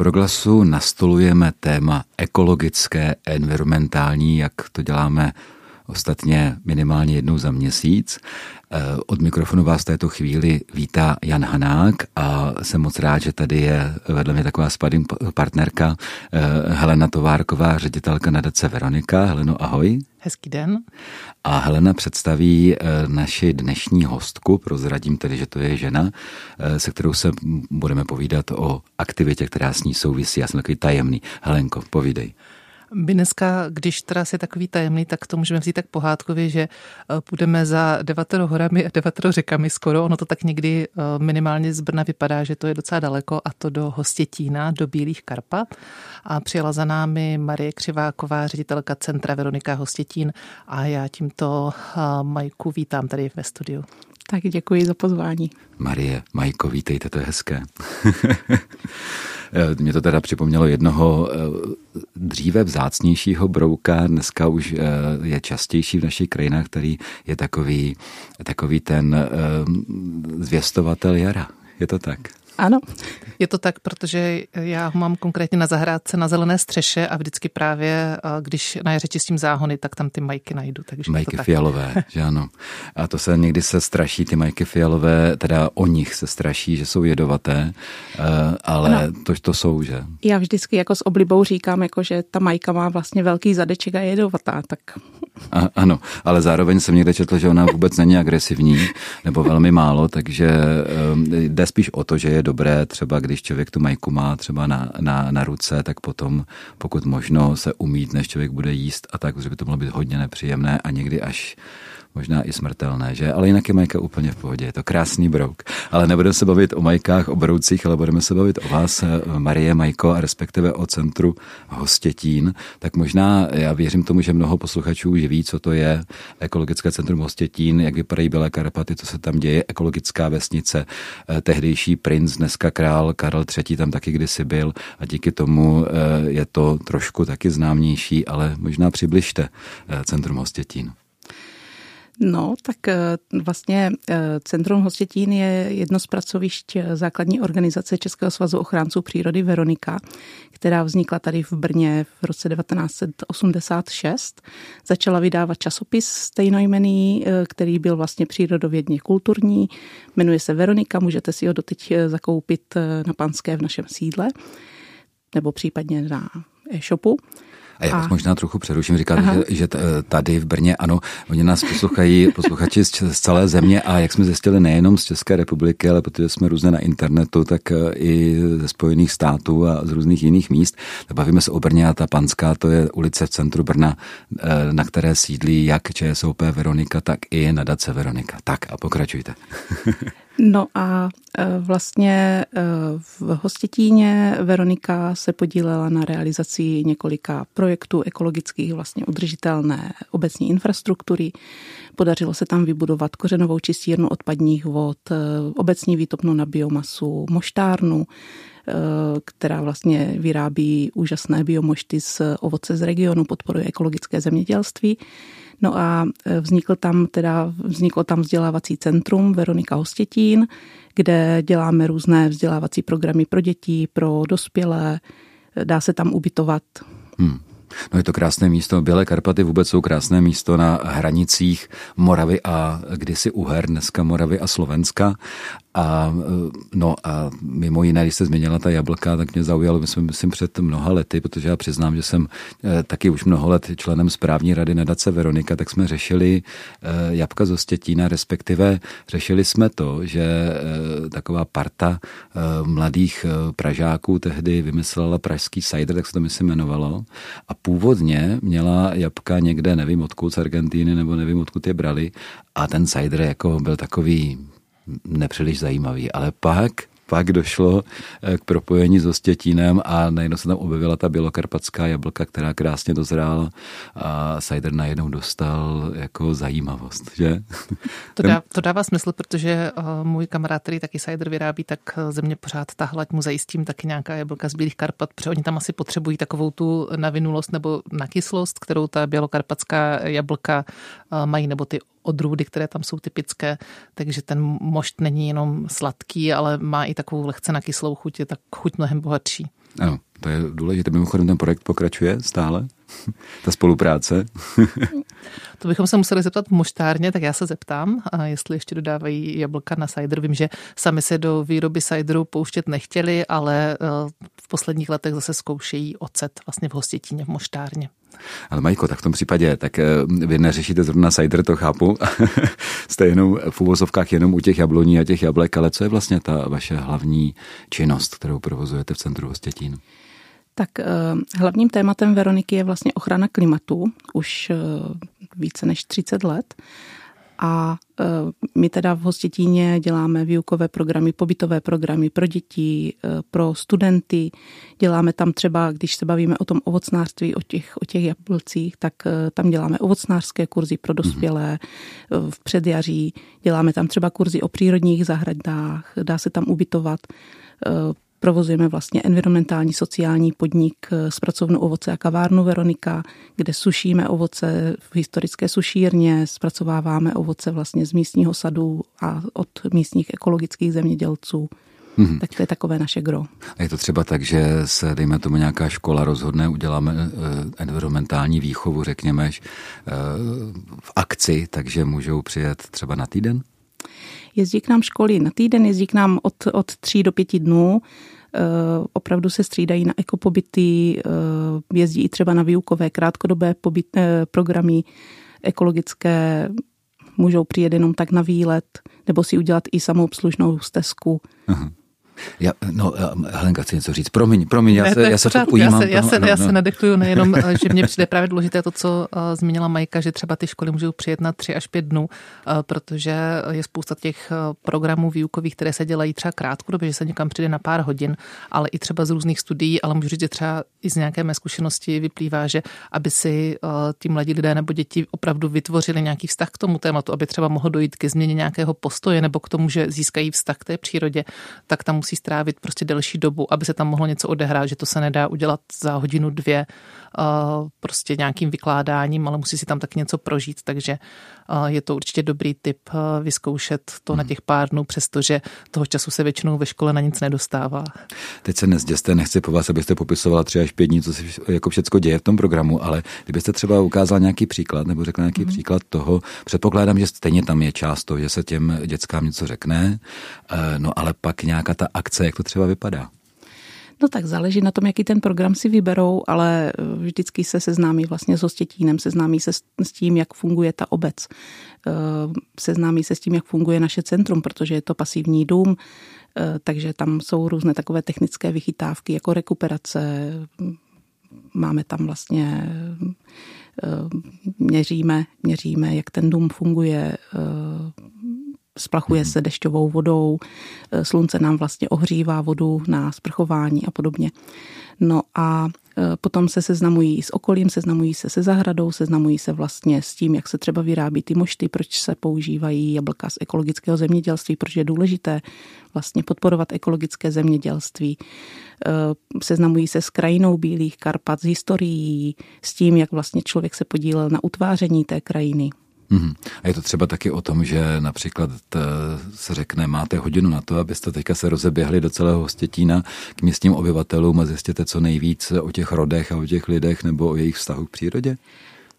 Proglasu nastolujeme téma ekologické, environmentální, jak to děláme ostatně minimálně jednou za měsíc. Eh, od mikrofonu vás v této chvíli vítá Jan Hanák a jsem moc rád, že tady je vedle mě taková spadým partnerka eh, Helena Továrková, ředitelka nadace Veronika. Heleno, ahoj. Hezký den. A Helena představí eh, naši dnešní hostku, prozradím tedy, že to je žena, se kterou se budeme povídat o aktivitě, která s ní souvisí. Já jsem takový tajemný. Helenko, povídej. My dneska, když teda je takový tajemný, tak to můžeme vzít tak pohádkově, že eh, půjdeme za devatero horami a devatero řekami skoro. Ono to tak někdy eh, minimálně z Brna vypadá, že to je docela daleko a to do Hostětína, do Bílých Karpat. A přijela za námi Marie Křiváková, ředitelka Centra Veronika Hostětín a já tímto eh, Majku vítám tady ve studiu. Tak děkuji za pozvání. Marie, Majko, vítejte, to je hezké. Mě to teda připomnělo jednoho eh, dříve vzácnějšího brouka, dneska už eh, je častější v našich krajinách, který je takový, takový ten eh, zvěstovatel jara. Je to tak? Ano. Je to tak, protože já ho mám konkrétně na zahrádce na zelené střeše a vždycky právě, když na jaře čistím záhony, tak tam ty majky najdu. Takže majky fialové, že ano. A to se někdy se straší, ty majky fialové, teda o nich se straší, že jsou jedovaté, ale ano. to, to jsou, že? Já vždycky jako s oblibou říkám, jako, že ta majka má vlastně velký zadeček a je jedovatá, tak a, ano, ale zároveň jsem někde četl, že ona vůbec není agresivní, nebo velmi málo, takže um, jde spíš o to, že je dobré třeba, když člověk tu majku má třeba na, na, na ruce, tak potom, pokud možno, se umít, než člověk bude jíst a tak, protože by to mohlo být hodně nepříjemné a někdy až možná i smrtelné, že? Ale jinak je Majka úplně v pohodě, je to krásný brouk. Ale nebudeme se bavit o Majkách, o broucích, ale budeme se bavit o vás, Marie Majko, a respektive o centru Hostětín. Tak možná já věřím tomu, že mnoho posluchačů už ví, co to je ekologické centrum Hostětín, jak vypadají Bělé Karpaty, co se tam děje, ekologická vesnice, eh, tehdejší princ, dneska král Karel III. tam taky kdysi byl a díky tomu eh, je to trošku taky známější, ale možná přibližte eh, centrum Hostětín. No, tak eh, vlastně eh, Centrum Hostětín je jedno z pracovišť eh, základní organizace Českého svazu ochránců přírody Veronika, která vznikla tady v Brně v roce 1986. Začala vydávat časopis stejnojmený, který byl vlastně přírodovědně kulturní. Jmenuje se Veronika, můžete si ho doteď zakoupit na Panské v našem sídle nebo případně na e-shopu. A já vás možná trochu přeruším, říkáte, že, že tady v Brně, ano, oni nás poslouchají posluchači z, z celé země a jak jsme zjistili nejenom z České republiky, ale protože jsme různě na internetu, tak eh, i ze Spojených států a z různých jiných míst. Bavíme se o Brně a ta Panská, to je ulice v centru Brna, eh, na které sídlí jak ČSOP Veronika, tak i nadace Veronika. Tak a pokračujte. No a e, vlastně e, v Hostětíně Veronika se podílela na realizaci několika projektů ekologických, vlastně udržitelné obecní infrastruktury. Podařilo se tam vybudovat kořenovou čistírnu odpadních vod, e, obecní výtopnu na biomasu, moštárnu, která vlastně vyrábí úžasné biomošty z ovoce z regionu, podporuje ekologické zemědělství. No a e, vznikl tam teda, vzniklo tam vzdělávací centrum Veronika Hostětín, kde děláme různé vzdělávací programy pro děti, pro dospělé, dá se tam ubytovat. Hmm. No je to krásné místo. Bělé Karpaty vůbec jsou krásné místo na hranicích Moravy a kdysi Uher, dneska Moravy a Slovenska. A, no a mimo jiné, když jste změnila ta jablka, tak mě zaujalo, myslím, myslím před mnoha lety, protože já přiznám, že jsem eh, taky už mnoho let členem správní rady nadace Veronika, tak jsme řešili eh, jabka z Ostětína, respektive řešili jsme to, že eh, taková parta mladých Pražáků tehdy vymyslela pražský cider, tak se to myslím jmenovalo. A původně měla jabka někde, nevím odkud, z Argentíny, nebo nevím odkud je brali. A ten cider jako byl takový nepříliš zajímavý. Ale pak pak došlo eh, k propojení s Ostětínem a najednou se tam objevila ta bělokarpatská jablka, která krásně dozrála a cider najednou dostal jako zajímavost, že? To, dá, to dává smysl, protože eh, můj kamarád, který taky cider vyrábí, tak eh, země pořád tahla, mu zajistím taky nějaká jablka z Bílých Karpat, protože oni tam asi potřebují takovou tu navinulost nebo nakyslost, kterou ta bělokarpatská jablka mají, nebo ty odrůdy, které tam jsou typické, takže ten mošt není jenom sladký, ale má i takovou lehce nakyslou chuť, je tak chuť mnohem bohatší. Ano, to je důležité. Mimochodem ten projekt pokračuje stále? Ta spolupráce? to bychom se museli zeptat v moštárně, tak já se zeptám, jestli ještě dodávají jablka na cider. Vím, že sami se do výroby cideru pouštět nechtěli, ale eh, v posledních letech zase zkoušejí ocet vlastně v hostětíně v moštárně. Ale Majko, tak v tom případě, tak eh, vy neřešíte zrovna cider, to chápu. Jste jenom v uvozovkách jenom u těch jabloní a těch jablek, ale co je vlastně ta vaše hlavní činnost, kterou provozujete v centru Hostětín? Tak eh, hlavním tématem Veroniky je vlastně ochrana klimatu už eh, více než 30 let. A e, my teda v Hostětíně děláme výukové programy, pobytové programy pro děti, e, pro studenty. Děláme tam třeba, když se bavíme o tom ovocnářství, o těch, o těch jablcích, tak e, tam děláme ovocnářské kurzy pro dospělé v předjaří. Děláme tam třeba kurzy o přírodních zahradách, dá se tam ubytovat Provozujeme vlastně environmentální sociální podnik s eh, pracovnou ovoce a kavárnu Veronika, kde sušíme ovoce v historické sušírně, zpracováváme ovoce vlastně z místního sadu a od místních ekologických zemědělců. Mm-hmm. Tak to je takové naše gro. A je to třeba tak, že se, dejme tomu, nějaká škola rozhodne, uděláme uh, environmentální výchovu, řekněme, uh, v akci, takže můžou přijet třeba na týden? Jezdí k nám školy na týden, jezdí k nám od, od tří do pěti dnů. Eh, opravdu se střídají na ekopobyty, eh, jezdí i třeba na výukové krátkodobé pobyt, eh, programy ekologické, můžou přijet jenom tak na výlet, nebo si udělat i samoobslužnou stezku. Aha. Já, no, Helenka chce něco říct. Promiň, promiň, já ne, se, já se to ujímám. Já se, já se, no, já se no. nadechluju nejenom, že mě přijde právě důležité to, co uh, zmínila Majka, že třeba ty školy můžou přijet na tři až pět dnů, uh, protože je spousta těch programů výukových, které se dělají třeba krátkodobě, že se někam přijde na pár hodin, ale i třeba z různých studií, ale můžu říct, že třeba i z nějaké mé zkušenosti vyplývá, že aby si uh, ti mladí lidé nebo děti opravdu vytvořili nějaký vztah k tomu tématu, aby třeba mohlo dojít ke změně nějakého postoje nebo k tomu, že získají vztah k té přírodě, tak tam musí musí strávit prostě delší dobu, aby se tam mohlo něco odehrát, že to se nedá udělat za hodinu, dvě prostě nějakým vykládáním, ale musí si tam tak něco prožít, takže je to určitě dobrý tip vyzkoušet to na hmm. těch pár dnů, přestože toho času se většinou ve škole na nic nedostává. Teď se nezděste, nechci po vás, abyste popisovala tři až pět dní, co se jako všechno děje v tom programu, ale kdybyste třeba ukázal nějaký příklad nebo řekl nějaký mm. příklad toho, předpokládám, že stejně tam je část toho, že se těm dětskám něco řekne, e, no ale pak nějaká ta akce, jak to třeba vypadá. No tak záleží na tom, jaký ten program si vyberou, ale eh, vždycky se seznámí vlastně s hostětínem, seznámí se s tím, jak funguje ta obec, eh, seznámí se s tím, jak funguje naše centrum, protože je to pasivní dům, eh, takže tam jsou různé takové technické vychytávky, jako rekuperace, máme tam vlastně měříme, měříme, jak ten dům funguje, splachuje se dešťovou vodou, e, slunce nám vlastně ohřívá vodu na sprchování a podobně. No a e, potom se seznamují s okolím, seznamují se se zahradou, seznamují se vlastně s tím, jak se třeba vyrábí ty mošty, proč se používají jablka z ekologického zemědělství, proč je důležité vlastně podporovat ekologické zemědělství. E, seznamují se s krajinou Bílých Karpat, s historií, s tím, jak vlastně člověk se podílel na utváření té krajiny. Mm-hmm. A je to třeba taky o tom, že například t, se řekne, máte hodinu na to, abyste teďka se rozeběhli do celého Stětína k místním obyvatelům a zjistěte co nejvíc o těch rodech a o těch lidech nebo o jejich vztahu k přírodě?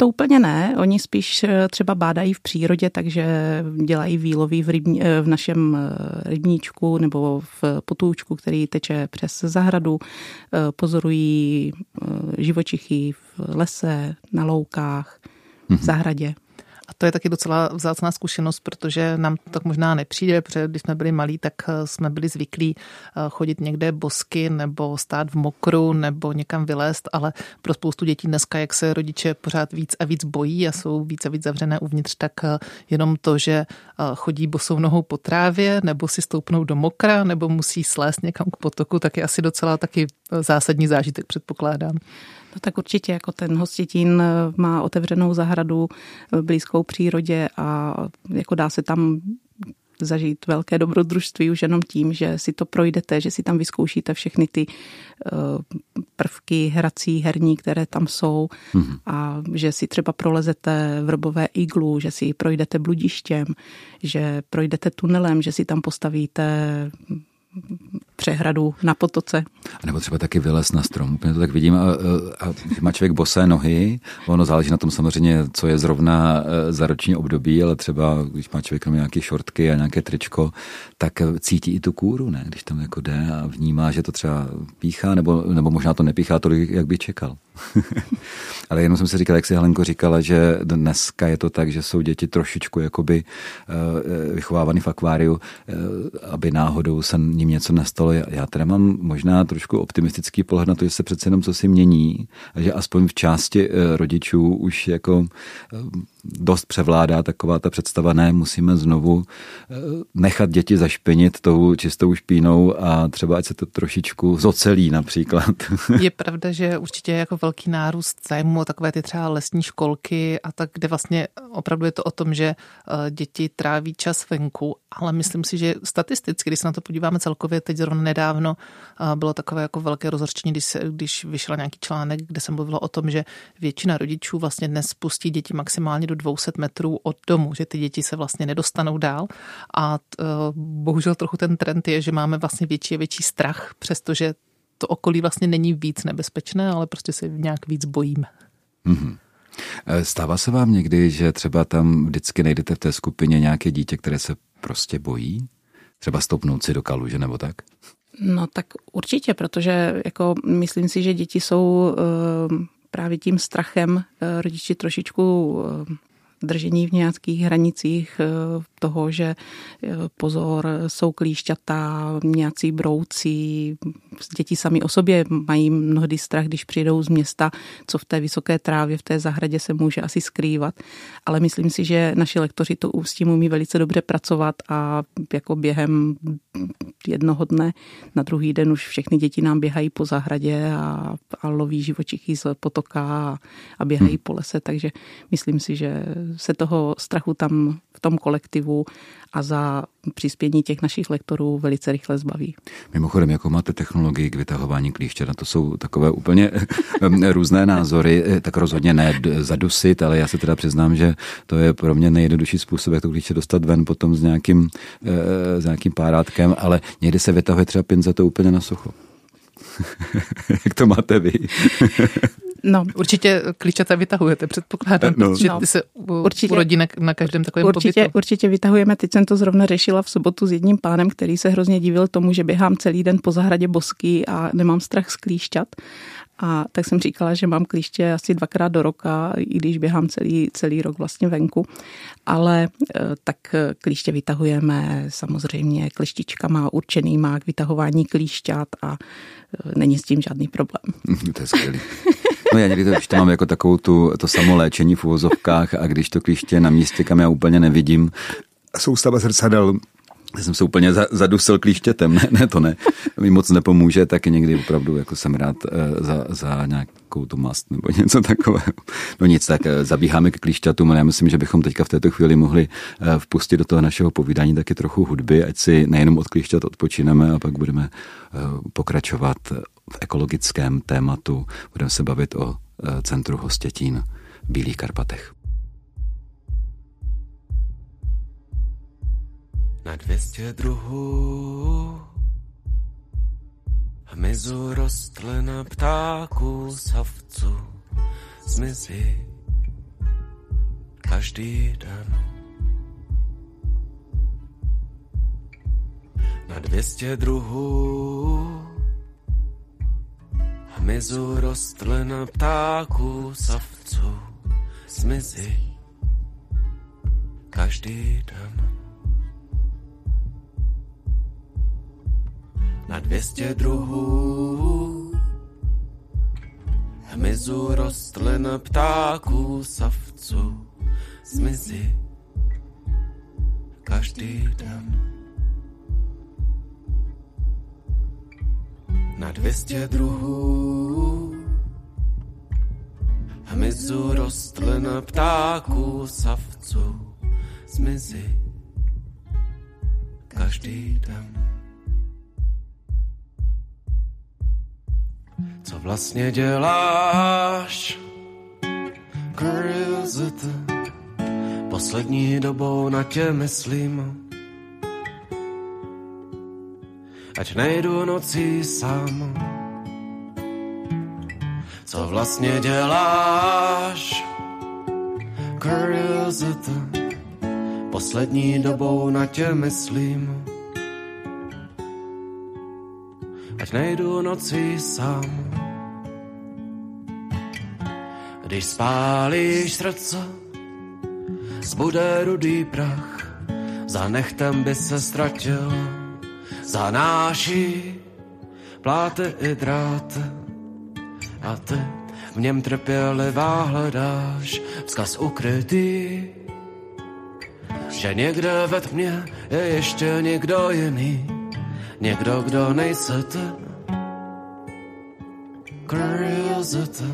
To úplně ne, oni spíš eh, třeba bádají v přírodě, takže dělají výlovy v, rybní, eh, v našem eh, rybníčku nebo v potůčku, který teče přes zahradu, pozorují živočichy v lese, na loukách, v mhm. zahradě. A to je taky docela vzácná zkušenost, protože nám to tak možná nepřijde, protože když jsme byli malí, tak eh, jsme byli zvyklí eh, chodit někde bosky nebo stát v mokru nebo někam vylézt, ale pro spoustu dětí dneska, jak se rodiče pořád víc a víc bojí a jsou víc a víc zavřené uvnitř, tak eh, jenom to, že chodí bosou nohou po trávě nebo si stoupnou do mokra nebo musí slést někam k potoku, tak je asi docela taky zásadní zážitek, předpokládám. No tak určitě jako ten Hostitín eh, má otevřenou zahradu v blízkou přírodě a jako dá se tam zažít velké dobrodružství už jenom tím, že si to projdete, že si tam vyzkoušíte všechny ty eh, prvky hrací, herní, které tam jsou mm-hmm. a že si třeba prolezete vrbové iglu, že si projdete bludištěm, že projdete tunelem, že si tam postavíte přehradu na potoce. A nebo třeba taky vylez na strom. Úplně to tak vidím. A, a má člověk bosé nohy, ono záleží na tom samozřejmě, co je zrovna e, za roční období, ale třeba, když má člověk nějaké šortky a nějaké tričko, tak cítí i tu kůru, ne? Když tam jako jde a vnímá, že to třeba píchá, nebo, nebo možná to nepíchá tolik, jak by čekal. ale jenom jsem si říkal, jak si Helenko říkala, že dneska je to tak, že jsou děti trošičku jakoby e, vychovávány v akváriu, e, aby náhodou se ním něco nestalo. Já, teda mám možná trošku optimistický pohled na to, že se přece jenom co si mění a že aspoň v části eh, rodičů už jako eh, dost převládá taková ta představa, ne, musíme znovu eh, nechat děti zašpinit tou čistou špínou a třeba ať se to trošičku zocelí například. Je pravda, že určitě je jako velký nárůst zájmu o takové ty třeba lesní školky a tak, kde vlastně opravdu je to o tom, že děti tráví čas venku, ale myslím si, že statisticky, když se na to podíváme celkově, teď zrovna nedávno bylo takové jako velké rozhorčení, když, se, když vyšel nějaký článek, kde se mluvilo o tom, že většina rodičů vlastně dnes pustí děti maximálně do 200 metrů od domu, že ty děti se vlastně nedostanou dál a t, e, bohužel trochu ten trend je, že máme vlastně větší a větší strach, přestože to okolí vlastně není víc nebezpečné, ale prostě se nějak víc bojíme. Mm-hmm. Stává se vám někdy, že třeba tam vždycky najdete v té skupině nějaké dítě, které se prostě bojí? Třeba stoupnout si do kaluže nebo tak? No tak určitě, protože jako myslím si, že děti jsou eh, právě tím strachem eh, rodiči trošičku eh, držení v nějakých hranicích eh, toho, že eh, pozor, jsou klíšťata, nějací brouci, děti sami o sobě mají mnohdy strach, když přijdou z města, co v té vysoké trávě, v té zahradě se může asi skrývat. Ale myslím si, že naši lektoři to s tím umí velice dobře pracovat a jako během jednoho dne na druhý den už všechny děti nám běhají po zahradě a, a loví živočichy z potoka a, a běhají hmm. po lese, takže myslím si, že se toho strachu tam v tom kolektivu a za přispění těch našich lektorů velice rychle zbaví. Mimochodem, jako máte technologii k vytahování klíště, na to jsou takové úplně různé názory, tak rozhodně ne zadusit, ale já se teda přiznám, že to je pro mě nejjednodušší způsob, jak to klíště dostat ven potom s nějakým, eh, s nějakým párátkem, ale někdy se vytahuje třeba pinze to úplně na sucho. jak to máte vy? No. Určitě klíčata vytahujete, předpokládám, no. protože ty se určitě, urodí na, na každém takovém určitě, pobytu. Určitě vytahujeme. Teď jsem to zrovna řešila v sobotu s jedním pánem, který se hrozně divil tomu, že běhám celý den po zahradě bosky a nemám strach z klíšťat. A tak jsem říkala, že mám klíště asi dvakrát do roka, i když běhám celý, celý rok vlastně venku. Ale eh, tak klíště vytahujeme samozřejmě kleštičkama určenýma k vytahování klíšťat a eh, není s tím žádný problém. to je skvělý. No já někdy to, když to mám jako takovou tu, to samoléčení v uvozovkách a když to klíště na místě, kam já úplně nevidím, soustava zrcadel já jsem se úplně zadusil klíštětem, ne, ne, to ne, mi moc nepomůže, tak někdy opravdu jako jsem rád uh, za, za nějakou tu mast nebo něco takového. No nic, tak uh, zabíháme k klíšťatům, ale já myslím, že bychom teďka v této chvíli mohli uh, vpustit do toho našeho povídání taky trochu hudby, ať si nejenom od klíšťat odpočineme a pak budeme pokračovat v ekologickém tématu. Budeme se bavit o centru Hostětín v Bílých Karpatech. Na dvěstě druhů. Hmyzu rostlina ptáků, savců, zmizí každý den. Na dvěstě druhů hmyzu rostlina ptáků, savců, zmizí každý den. Na dvěstě druhů. Hmyzu, rostlin, ptáků, savců, zmizí každý den. Na dvěstě druhů hmyzu, rostlin, ptáků, savců, zmizí každý den. Co vlastně děláš? Curiosity Poslední dobou na tě myslím Ať nejdu nocí sám co vlastně děláš. Curiosity, poslední dobou na tě myslím. Nejdu nocí sám. Když spálíš srdce, zbude rudý prach, za nechtem by se ztratil, zanáší pláty i dráty a ty v něm trpělivá hledáš vzkaz ukrytý, že někde ve tmě je ještě někdo jiný, někdo, kdo nejse Curiosity.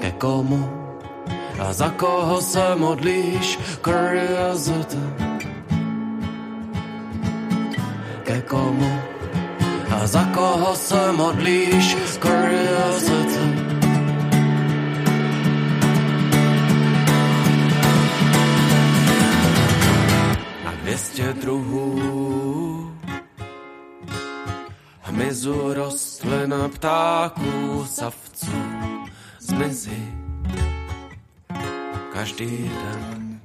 Ke komu a za koho se modlíš? Curiosity. Ke komu a za koho se modlíš? Curiosity. Na dvěstě druhů hmyzu rostlin ptáků savců. Zmizí každý den.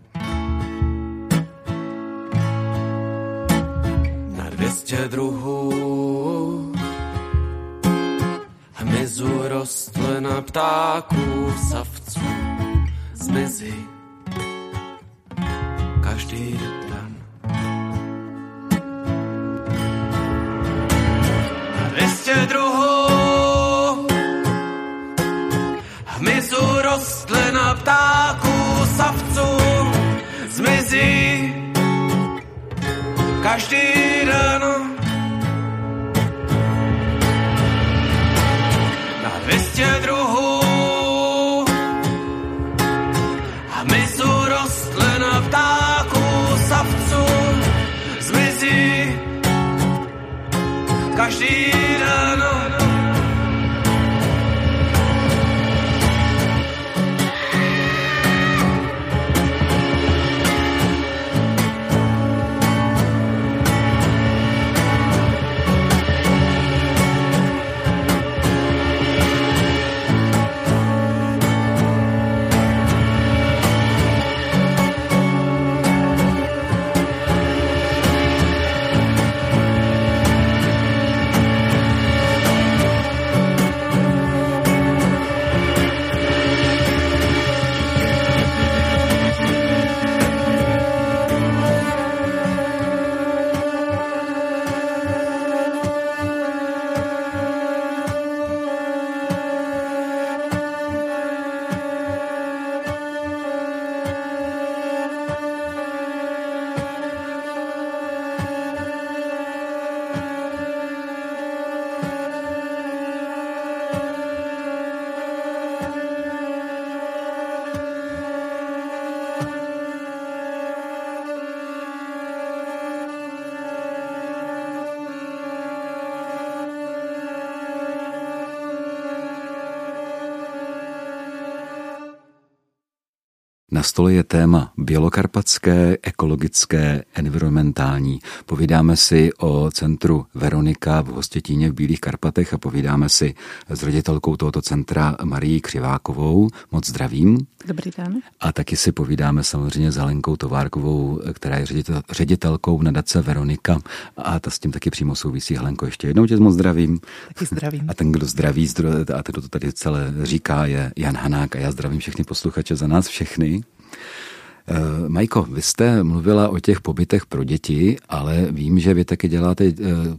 Na dvěstě druhů. Hmyzu rostlin ptáků savců. Zmizí každý den. Dvěstě druhů hmyzu rostlin ptáků savců zmizí každý den. Na dvěstě druhů hmyzu rostlin ptáků savců zmizí každý Na stole je téma bělokarpatské, ekologické, environmentální. Povídáme si o centru Veronika v Hostětíně v Bílých Karpatech a povídáme si s ředitelkou tohoto centra Marii Křivákovou. Moc zdravím. Dobrý den. A taky si povídáme samozřejmě s Helenkou Továrkovou, která je ředitel, ředitelkou nadace Veronika a ta s tím taky přímo souvisí. Helenko, ještě jednou tě moc zdravím. Taky zdravím. A ten, kdo zdraví a ten, kdo to tady celé říká, je Jan Hanák a já zdravím všechny posluchače za nás všechny. Eh, Majko, vy jste mluvila o těch pobytech pro děti, ale vím, že vy taky děláte eh,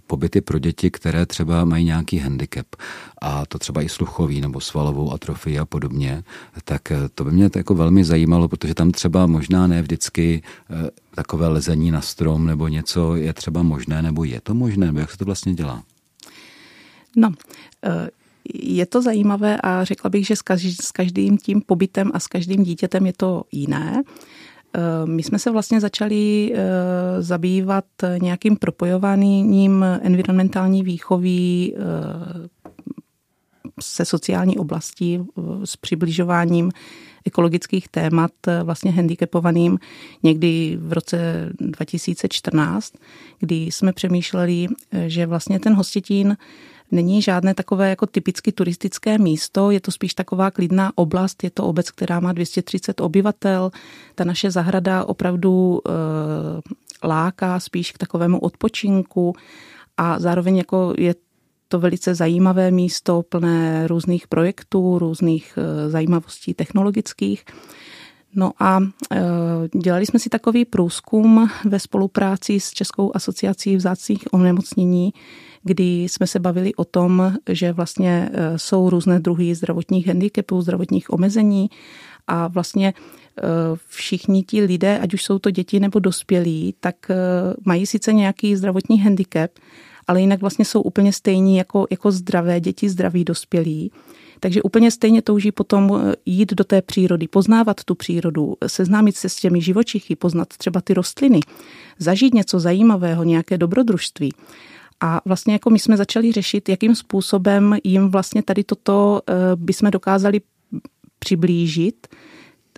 pobyty pro děti, které třeba mají nějaký handicap a to třeba i sluchový nebo svalovou atrofii a podobně. Tak eh, to by mě to jako velmi zajímalo, protože tam třeba možná ne vždycky takové lezení na strom nebo něco je třeba možné, nebo je to možné, nebo jak se to vlastně dělá? No, je to zajímavé a řekla bych, že s každým tím pobytem a s každým dítětem je to jiné. My jsme se vlastně začali zabývat nějakým propojovaným environmentální výchoví se sociální oblastí s přibližováním ekologických témat vlastně handicapovaným někdy v roce 2014, kdy jsme přemýšleli, že vlastně ten Hostětín není žádné takové jako typicky turistické místo, je to spíš taková klidná oblast, je to obec, která má 230 obyvatel. Ta naše zahrada opravdu e, láká spíš k takovému odpočinku a zároveň jako je to velice zajímavé místo, plné různých projektů, různých e, zajímavostí technologických. No a e, dělali jsme si takový průzkum ve spolupráci s Českou asociací vzácných onemocnění, kdy jsme se bavili o tom, že vlastně e, jsou různé druhy zdravotních handicapů, zdravotních omezení a vlastně e, všichni ti lidé, ať už jsou to děti nebo dospělí, tak mají sice nějaký zdravotní handicap, ale jinak vlastně jsou úplně stejní jako, jako zdravé děti, zdraví dospělí. Takže úplně stejně touží potom jít do té přírody, poznávat tu přírodu, seznámit se s těmi živočichy, poznat třeba ty rostliny, zažít něco zajímavého, nějaké dobrodružství. A vlastně jako my jsme začali řešit, jakým způsobem jim vlastně tady toto eh, bychom dokázali přiblížit,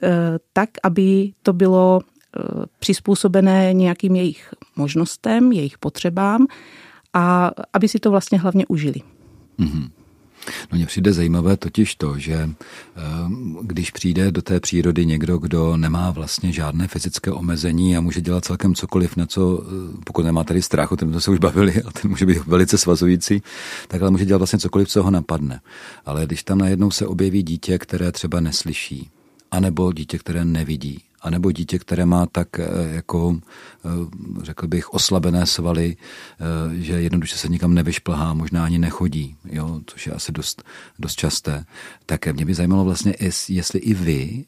eh, tak, aby to bylo přizpůsobené nějakým jejich možnostem, jejich potřebám a aby si to vlastně hlavně užili. Mm-hmm. No mně přijde zajímavé totiž to, že eh, když přijde do té přírody někdo, kdo nemá vlastně žádné fyzické omezení a může dělat celkem cokoliv, na co, eh, pokud nemá tady strach, o tom se už bavili, a ten může být velice svazující, tak ale může dělat vlastně cokoliv, co ho napadne. Ale když tam najednou se objeví dítě, které třeba neslyší, anebo dítě, které nevidí, anebo dítě, které má tak eh, jako, eh, řekl bych, oslabené svaly, eh, že jednoduše se nikam nevyšplhá, možná ani nechodí, jo, což je asi dost, dost časté. Tak mě by zajímalo vlastně, jestli i vy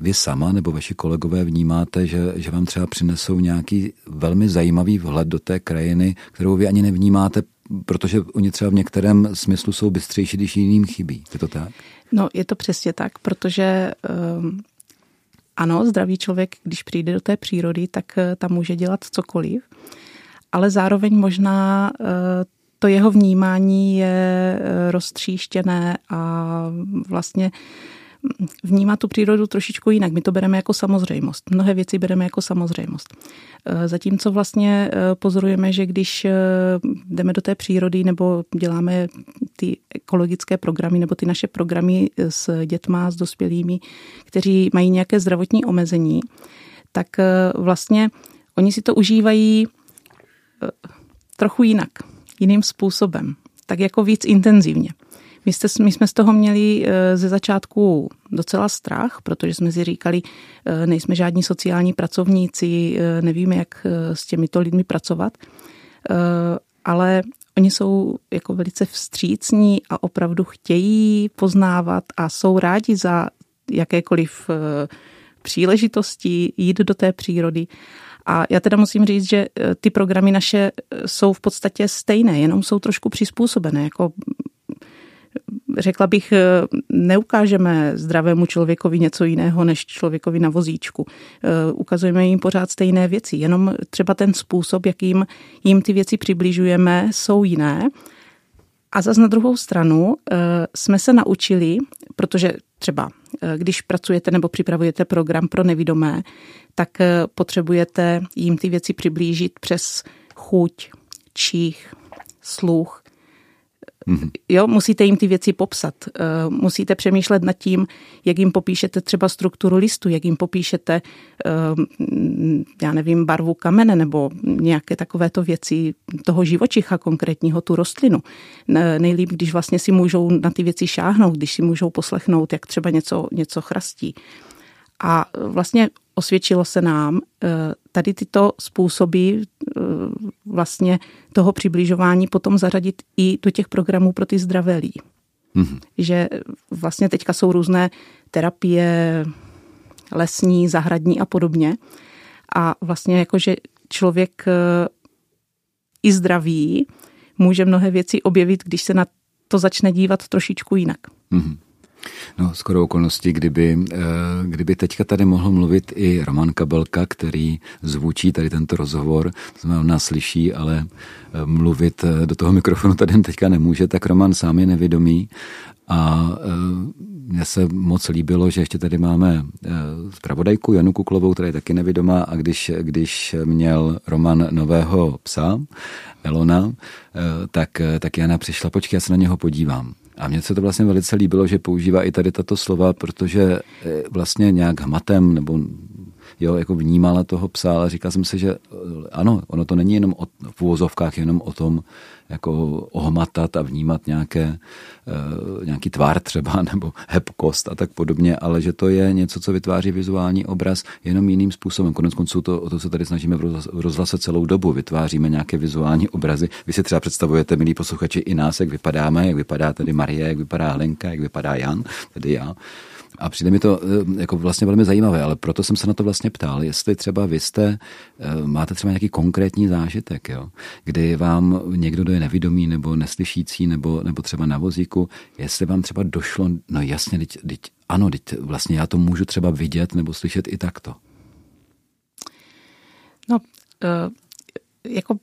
vy sama nebo vaši kolegové vnímáte, že, že vám třeba přinesou nějaký velmi zajímavý vhled do té krajiny, kterou vy ani nevnímáte, protože oni třeba v některém smyslu jsou bystřejší, když jiným chybí. Je to tak? No, je to přesně tak, protože um, ano, zdravý člověk, když přijde do té přírody, tak eh, tam může dělat cokoliv, ale zároveň možná eh, to jeho vnímání je eh, roztříštěné a vlastně vnímá tu přírodu trošičku jinak. My to bereme jako samozřejmost. Mnohé věci bereme jako samozřejmost. Eh, zatímco vlastně eh, pozorujeme, že když eh, jdeme do té přírody nebo děláme ty ekologické programy nebo ty naše programy s dětma, s dospělými, kteří mají nějaké zdravotní omezení, tak vlastně oni si to užívají trochu jinak, jiným způsobem, tak jako víc intenzivně. My, jste, my jsme z toho měli eh, ze začátku docela strach, protože jsme si říkali, eh, nejsme žádní sociální pracovníci, eh, nevíme, jak s těmito lidmi pracovat, ale oni jsou jako velice vstřícní a opravdu chtějí poznávat a jsou rádi za jakékoliv příležitosti jít do té přírody. A já teda musím říct, že ty programy naše jsou v podstatě stejné, jenom jsou trošku přizpůsobené. Jako řekla bych, eh, neukážeme zdravému člověkovi něco jiného než člověkovi na vozíčku. Eh, ukazujeme jim pořád stejné věci, jenom třeba ten způsob, jakým jim ty věci přibližujeme, jsou jiné. A zase na druhou stranu eh, jsme se naučili, protože třeba když pracujete nebo připravujete program pro nevidomé, tak potřebujete jim ty věci přiblížit přes chuť, čích, sluch, Mm-hmm. Jo, musíte jim ty věci popsat. Eh, musíte přemýšlet nad tím, jak jim popíšete třeba strukturu listu, jak jim popíšete, eh, já nevím, barvu kamene nebo nějaké takovéto věci toho živočicha konkrétního, tu rostlinu. Nejlíp, když vlastně si můžou na ty věci šáhnout, když si můžou poslechnout, jak třeba něco, něco chrastí. A vlastně osvědčilo se nám eh, tady tyto způsoby eh, vlastně toho přibližování potom zařadit i do těch programů pro ty zdravé lidi. Mm-hmm. Že vlastně teďka jsou různé terapie lesní, zahradní a podobně. A vlastně jakože člověk eh, i zdravý může mnohé věci objevit, když se na to začne dívat trošičku jinak. Mm-hmm. No, skoro okolností, kdyby, eh, kdyby teďka tady mohl mluvit i Roman Kabelka, který zvučí tady tento rozhovor, to znamená, on nás slyší, ale eh, mluvit eh, do toho mikrofonu tady teďka nemůže, tak Roman sám je nevědomý a mně se moc líbilo, že ještě tady máme zpravodajku Janu Kuklovou, která je taky nevidomá a když, když měl Roman nového psa, Elona, tak, tak Jana přišla, počkej, já se na něho podívám. A mně se to vlastně velice líbilo, že používá i tady tato slova, protože vlastně nějak hmatem nebo jo, jako vnímala toho psa, ale říkal jsem si, že eh, ano, ono to není jenom o, v úvozovkách jenom o tom, jako ohmatat a vnímat nějaké, uh, nějaký tvár třeba nebo hebkost a tak podobně, ale že to je něco, co vytváří vizuální obraz jenom jiným způsobem. Konec konců to, o to se tady snažíme v rozhlase celou dobu. Vytváříme nějaké vizuální obrazy. Vy si třeba představujete, milí posluchači, i nás, jak vypadáme, jak vypadá tady Marie, jak vypadá Helenka, jak vypadá Jan, tedy já. A přijde mi to eh, jako vlastně velmi zajímavé, ale proto jsem se na to vlastně ptal, jestli třeba vy jste, eh, máte třeba nějaký konkrétní zážitek, jo, kdy vám někdo, kdo je nevidomý nebo neslyšící nebo, nebo třeba na vozíku, jestli vám třeba došlo, no jasně, teď, teď, ano, teď vlastně já to můžu třeba vidět nebo slyšet i takto. No, uh, jako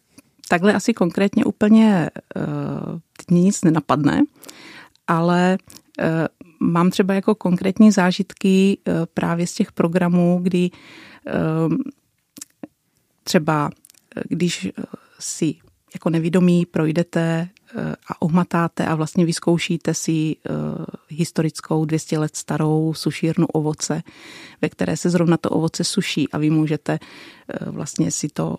takhle asi konkrétně úplně uh, nic nenapadne, ale mám třeba jako konkrétní zážitky eh, právě z těch programů, kdy ehm, třeba eh, když eh, si jako nevědomí projdete a ohmatáte a vlastně vyzkoušíte si historickou 200 let starou sušírnu ovoce, ve které se zrovna to ovoce suší a vy můžete vlastně si to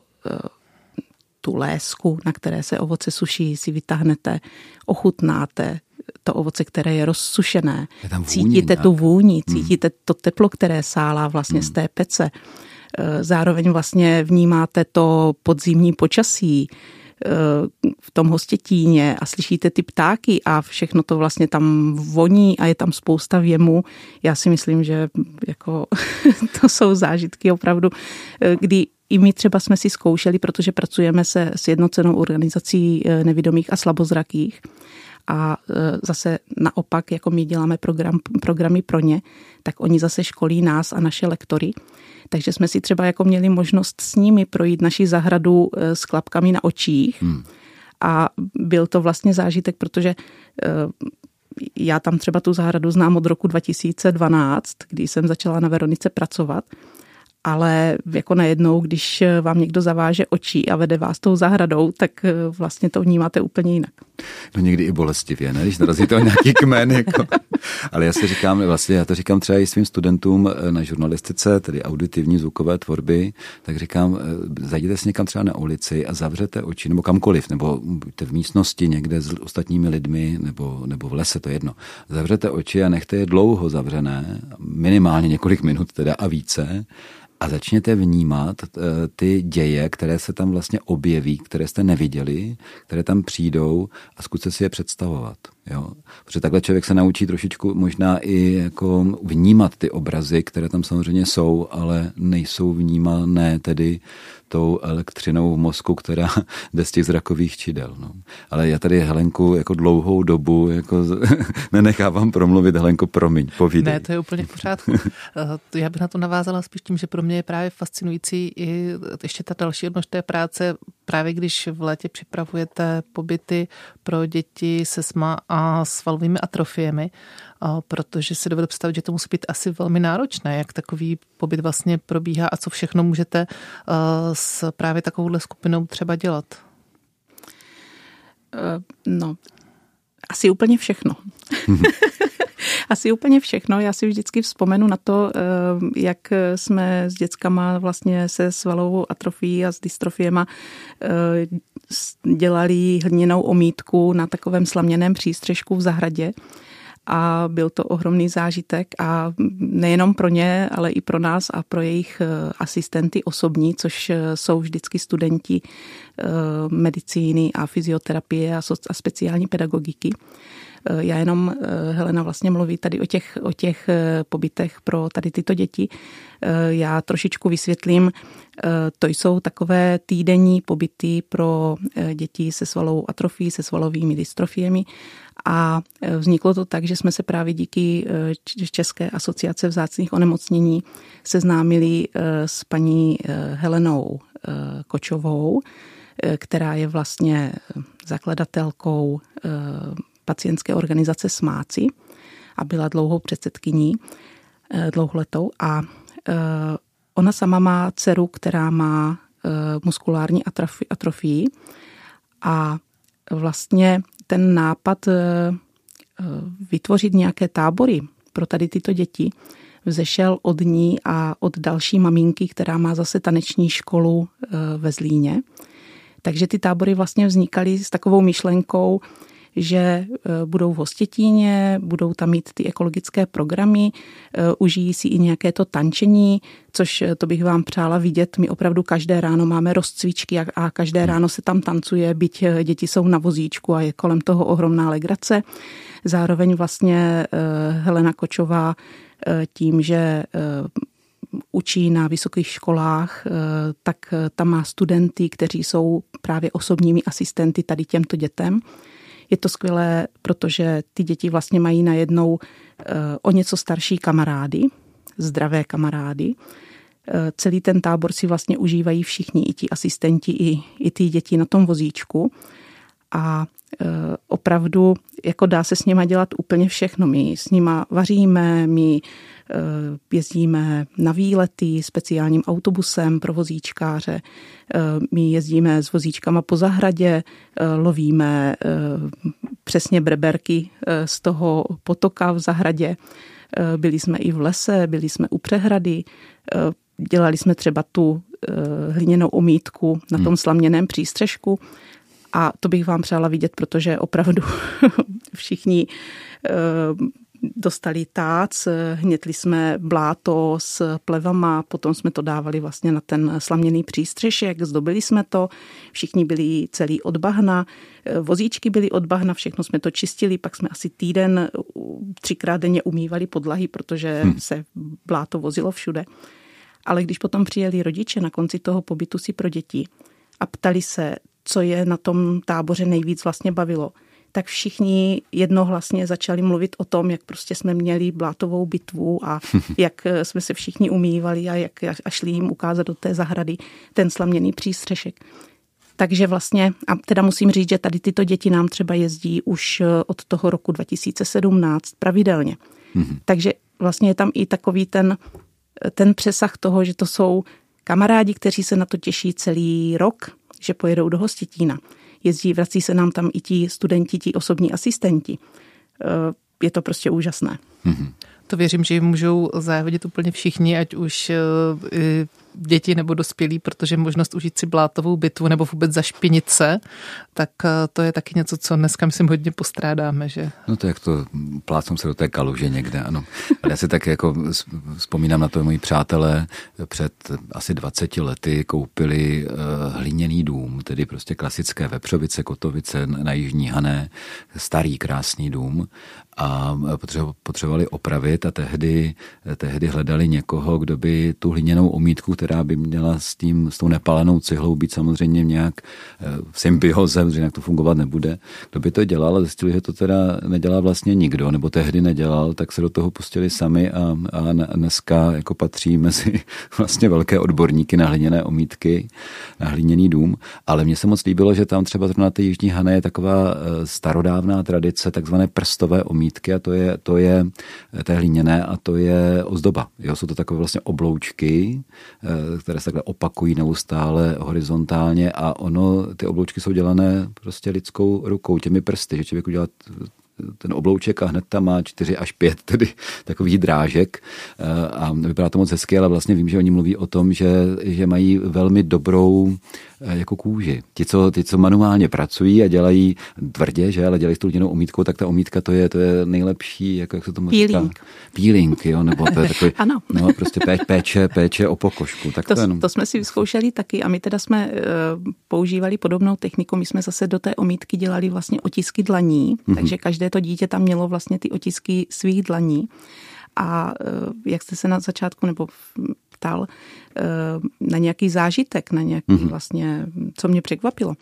tu lésku, na které se ovoce suší, si vytáhnete, ochutnáte, to ovoce, které je rozsušené. Je tam cítíte nějak. tu vůni, hmm. cítíte hmm. to teplo, které sálá vlastně hmm. z té pece. E, zároveň vlastně vnímáte to podzimní počasí e, v tom hostětíně a slyšíte ty ptáky a všechno to vlastně tam voní a je tam spousta věmu. Já si myslím, že jako to jsou zážitky opravdu, e, kdy i my třeba jsme si zkoušeli, protože pracujeme se s jednocenou organizací nevidomých a slabozrakých a e, zase naopak, jako my děláme program, programy pro ně, tak oni zase školí nás a naše lektory. Takže jsme si třeba jako měli možnost s nimi projít naši zahradu e, s klapkami na očích. Hmm. A byl to vlastně zážitek, protože e, já tam třeba tu zahradu znám od roku 2012, kdy jsem začala na Veronice pracovat ale jako najednou, když vám někdo zaváže očí a vede vás tou zahradou, tak eh, vlastně to vnímáte úplně jinak. No někdy i bolestivě, ne? Když narazíte o nějaký kmen. Jako. Ale já si říkám, vlastně já to říkám třeba i svým studentům eh, na žurnalistice, tedy auditivní zvukové tvorby, tak říkám, eh, zajděte si někam třeba na ulici a zavřete oči, nebo kamkoliv, nebo buďte v místnosti někde s ostatními lidmi, nebo, nebo v lese, to je jedno. Zavřete oči a nechte je dlouho zavřené, minimálně několik minut teda a více, a začněte vnímat eh, ty děje, které se tam vlastně objeví, které jste neviděli, které tam přijdou a zkuste si je představovat. Jo? Protože takhle člověk se naučí trošičku možná i jako vnímat ty obrazy, které tam samozřejmě jsou, ale nejsou vnímané tedy tou elektřinou v mozku, která jde z těch zrakových čidel. No. Ale já tady Helenku jako dlouhou dobu jako nenechávám promluvit. Helenko, promiň, povídej. Ne, to je úplně v pořádku. Eh, já bych na to navázala spíš tím, že pro mě je právě fascinující i ještě ta další odnož té práce, právě když v létě připravujete pobyty pro děti se SMA a svalovými atrofiemi, protože si dovedu představit, že to musí být asi velmi náročné, jak takový pobyt vlastně probíhá a co všechno můžete s právě takovouhle skupinou třeba dělat. Eh, no, asi úplně všechno. asi úplně všechno. Já si vždycky vzpomenu na to, eh, jak jsme s dětskama vlastně se svalovou atrofií a s dystrofiema eh, dělali hlněnou omítku na takovém slaměném přístřežku v zahradě a byl to ohromný zážitek a nejenom pro ně, ale i pro nás a pro jejich eh, asistenty osobní, což jsou vždycky studenti medicíny a fyzioterapie a speciální pedagogiky. Já jenom, Helena vlastně mluví tady o těch, o těch pobytech pro tady tyto děti. Já trošičku vysvětlím, to jsou takové týdenní pobyty pro děti se svalou atrofií, se svalovými dystrofiemi a vzniklo to tak, že jsme se právě díky České asociace vzácných onemocnění seznámili s paní Helenou Kočovou, která je vlastně zakladatelkou pacientské organizace SMÁCI. a byla dlouhou předsedkyní, dlouholetou a ona sama má dceru, která má muskulární atrofii a vlastně ten nápad vytvořit nějaké tábory pro tady tyto děti vzešel od ní a od další maminky, která má zase taneční školu eh, ve Zlíně. Takže ty tábory vlastně vznikaly s takovou myšlenkou, že eh, budou v Hostětíně, budou tam mít ty ekologické programy, eh, užijí si i nějaké to tančení, což to bych vám přála vidět. My opravdu každé ráno máme rozcvičky a každé ráno se tam tancuje, byť děti jsou na vozíčku a je kolem toho ohromná legrace. Zároveň vlastně Helena Kočová tím, že učí na vysokých školách, tak tam má studenty, kteří jsou právě osobními asistenty tady těmto dětem. Je to skvělé, protože ty děti vlastně mají najednou o něco starší kamarády, zdravé kamarády. Celý ten tábor si vlastně užívají všichni, i ti asistenti, i, i ty děti na tom vozíčku. A Eh, opravdu jako dá se s nima dělat úplně všechno. My s nima vaříme, my eh, jezdíme na výlety speciálním autobusem pro vozíčkáře, eh, my jezdíme s vozíčkama po zahradě, lovíme přesně breberky z toho potoka v zahradě, byli jsme i v lese, byli jsme u přehrady, dělali jsme třeba tu hliněnou omítku na tom hmm. slaměném přístřežku a to bych vám přála vidět, protože opravdu všichni eh, dostali tác, hnětli jsme bláto s plevama, potom jsme to dávali vlastně na ten slaměný přístřešek, zdobili jsme to, všichni byli celý od bahna, eh, vozíčky byly od bahna, všechno jsme to čistili, pak jsme asi týden třikrát denně umývali podlahy, protože hmm. se bláto vozilo všude. Ale když potom přijeli rodiče na konci toho pobytu si pro děti a ptali se, co je na tom táboře nejvíc vlastně bavilo, tak všichni jednohlasně začali mluvit o tom, jak prostě jsme měli blátovou bitvu a jak jsme se všichni umývali a jak a šli jim ukázat do té zahrady ten slaměný přístřešek. Takže vlastně, a teda musím říct, že tady tyto děti nám třeba jezdí už od toho roku 2017 pravidelně. Mm-hmm. Takže vlastně je tam i takový ten, ten přesah toho, že to jsou kamarádi, kteří se na to těší celý rok, že pojedou do Hostitína. Jezdí, vrací se nám tam i ti studenti, ti osobní asistenti. Eh, je to prostě úžasné. Mm-hmm. To věřím, že jim můžou závodit úplně všichni, ať už eh, děti nebo dospělí, protože možnost užít si blátovou bitvu nebo vůbec zašpinit se, tak eh, to je taky něco, co dneska myslím hodně postrádáme. Že? No to jak to plácám se do té kaluže někde, ano. Ale já si tak jako vzpomínám na to, moji přátelé před asi 20 lety koupili eh, hliněný dům, tedy prostě klasické Vepřovice, Kotovice na Jižní Hané, starý krásný dům a potřebovali opravit a tehdy, tehdy hledali někoho, kdo by tu hliněnou omítku, která by měla s, tím, s tou nepalenou cihlou být samozřejmě nějak eh, v symbioze, že jinak to fungovat nebude. Kdo by to dělal a zjistili, že to teda nedělá vlastně nikdo, nebo tehdy nedělal, tak se do toho pustili sami a, a dneska jako patří mezi vlastně velké odborníky na hliněné omítky, na hliněný dům. Ale mně se moc líbilo, že tam třeba zrovna té Jižní Hané je taková eh, starodávná tradice, takzvané prstové omítky a to je, to je eh, té hliněné a to je ozdoba. Jo, jsou to takové vlastně obloučky, které se takhle opakují neustále horizontálně a ono, ty obloučky jsou dělané prostě lidskou rukou, těmi prsty, že člověk udělá ten oblouček a hned tam má čtyři až pět tedy takových drážek eh, a vypadá to moc hezky, ale vlastně vím, že oni mluví o tom, že, že mají velmi dobrou Eh, jako kůži. Ti co, ti, co manuálně pracují a dělají tvrdě, že, ale dělají s tou omítkou, tak ta omítka to je, to je nejlepší, jako jak se tomu Peeling. říká? Peeling, jo, nebo to je takový, ano. no, prostě péče, péče o pokožku. Tak to, to, jenom... to jsme si vyzkoušeli taky a my teda jsme uh, používali podobnou techniku, my jsme zase do té omítky dělali vlastně otisky dlaní, mm-hmm. takže každé to dítě tam mělo vlastně ty otisky svých dlaní. A uh, jak jste se na začátku nebo ptal eh, na nějaký zážitek, na nějaký mm-hmm. vlastně, co mě překvapilo,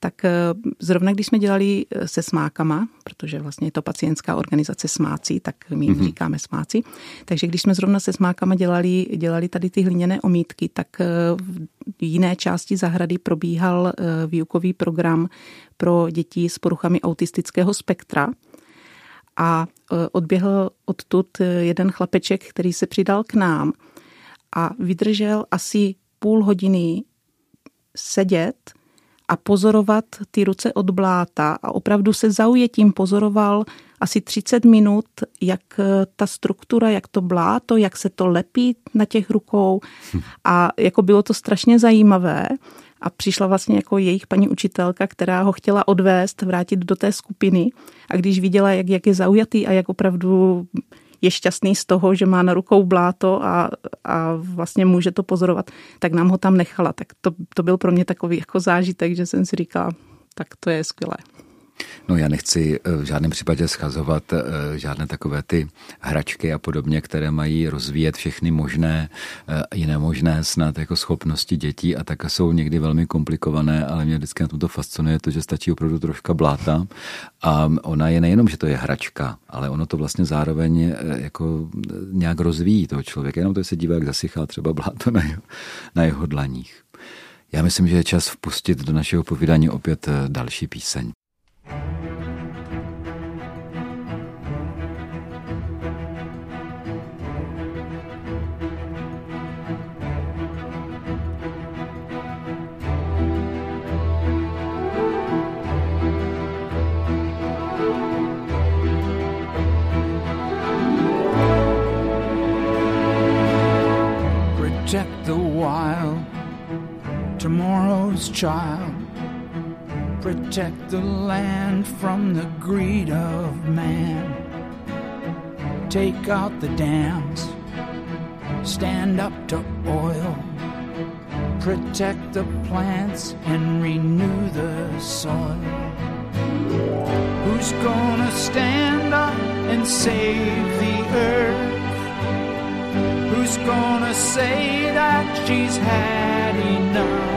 tak eh, zrovna když jsme dělali eh, se smákama, protože vlastně je to pacientská organizace smácí, tak my jim mm-hmm. říkáme smáci, takže když jsme zrovna se smákama dělali, dělali tady ty hliněné omítky, tak v jiné části zahrady probíhal výukový program pro děti s poruchami autistického spektra, a odběhl odtud jeden chlapeček, který se přidal k nám a vydržel asi půl hodiny sedět a pozorovat ty ruce od bláta. A opravdu se zaujetím pozoroval asi 30 minut, jak ta struktura, jak to bláto, jak se to lepí na těch rukou. A jako bylo to strašně zajímavé. A přišla vlastně jako jejich paní učitelka, která ho chtěla odvést, vrátit do té skupiny. A když viděla, jak, jak je zaujatý a jak opravdu je šťastný z toho, že má na rukou bláto a, a vlastně může to pozorovat, tak nám ho tam nechala. Tak to, to byl pro mě takový jako zážitek, že jsem si říkala, tak to je skvělé. No já nechci eh, v žádném případě schazovat eh, žádné takové ty hračky a podobně, které mají rozvíjet všechny možné eh, i nemožné snad jako schopnosti dětí a tak jsou někdy velmi komplikované, ale mě vždycky na tomto fascinuje to, že stačí opravdu troška bláta a ona je nejenom, že to je hračka, ale ono to vlastně zároveň jako nějak rozvíjí toho člověka, jenom to se dívá, jak zasychá třeba bláto na jeho, na jeho dlaních. Já myslím, že je čas vpustit do našeho povídání opět další píseň. Take out the dams, stand up to oil, protect the plants and renew the soil. Who's gonna stand up and save the earth? Who's gonna say that she's had enough?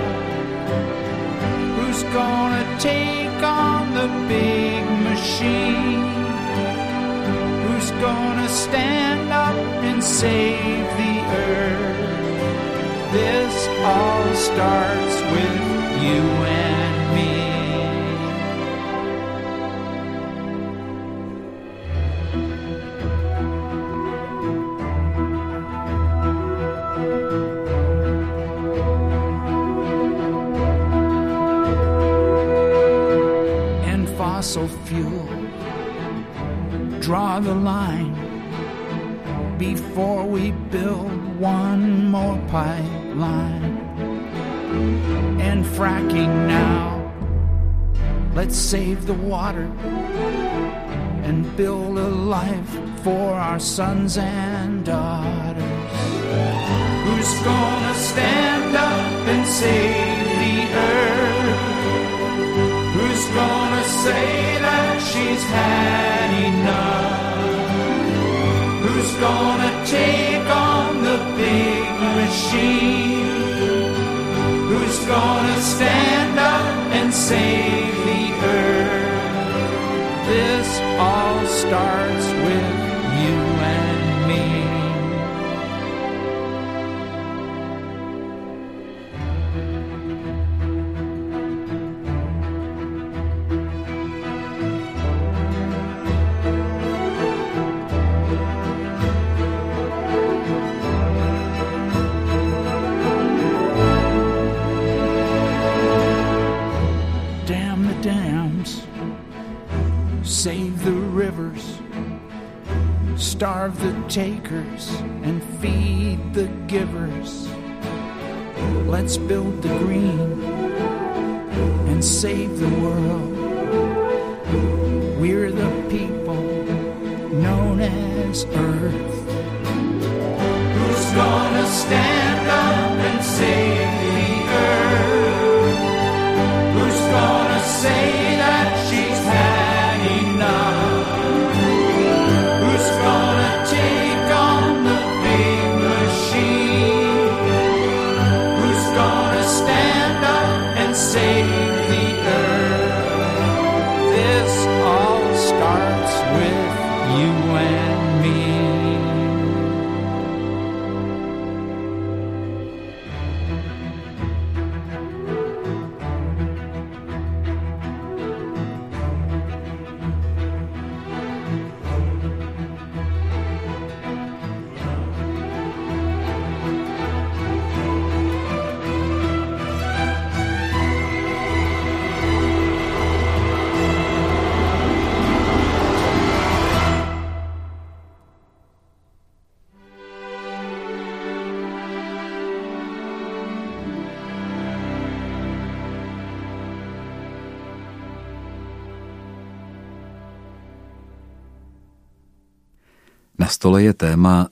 who's gonna take on the big machine? Gonna stand up and save the earth? This all starts with you and before we build one more pipeline. And fracking now. Let's save the water and build a life for our sons and daughters. Who's gonna stand up and save the earth? Who's gonna say that she's had enough? Gonna take on the big machine? Who's gonna stand up and save the earth? This all starts with save the rivers, starve the takers, and feed the givers. Let's build the green and save the world. We're the people known as Earth. Who's gonna stand stole je téma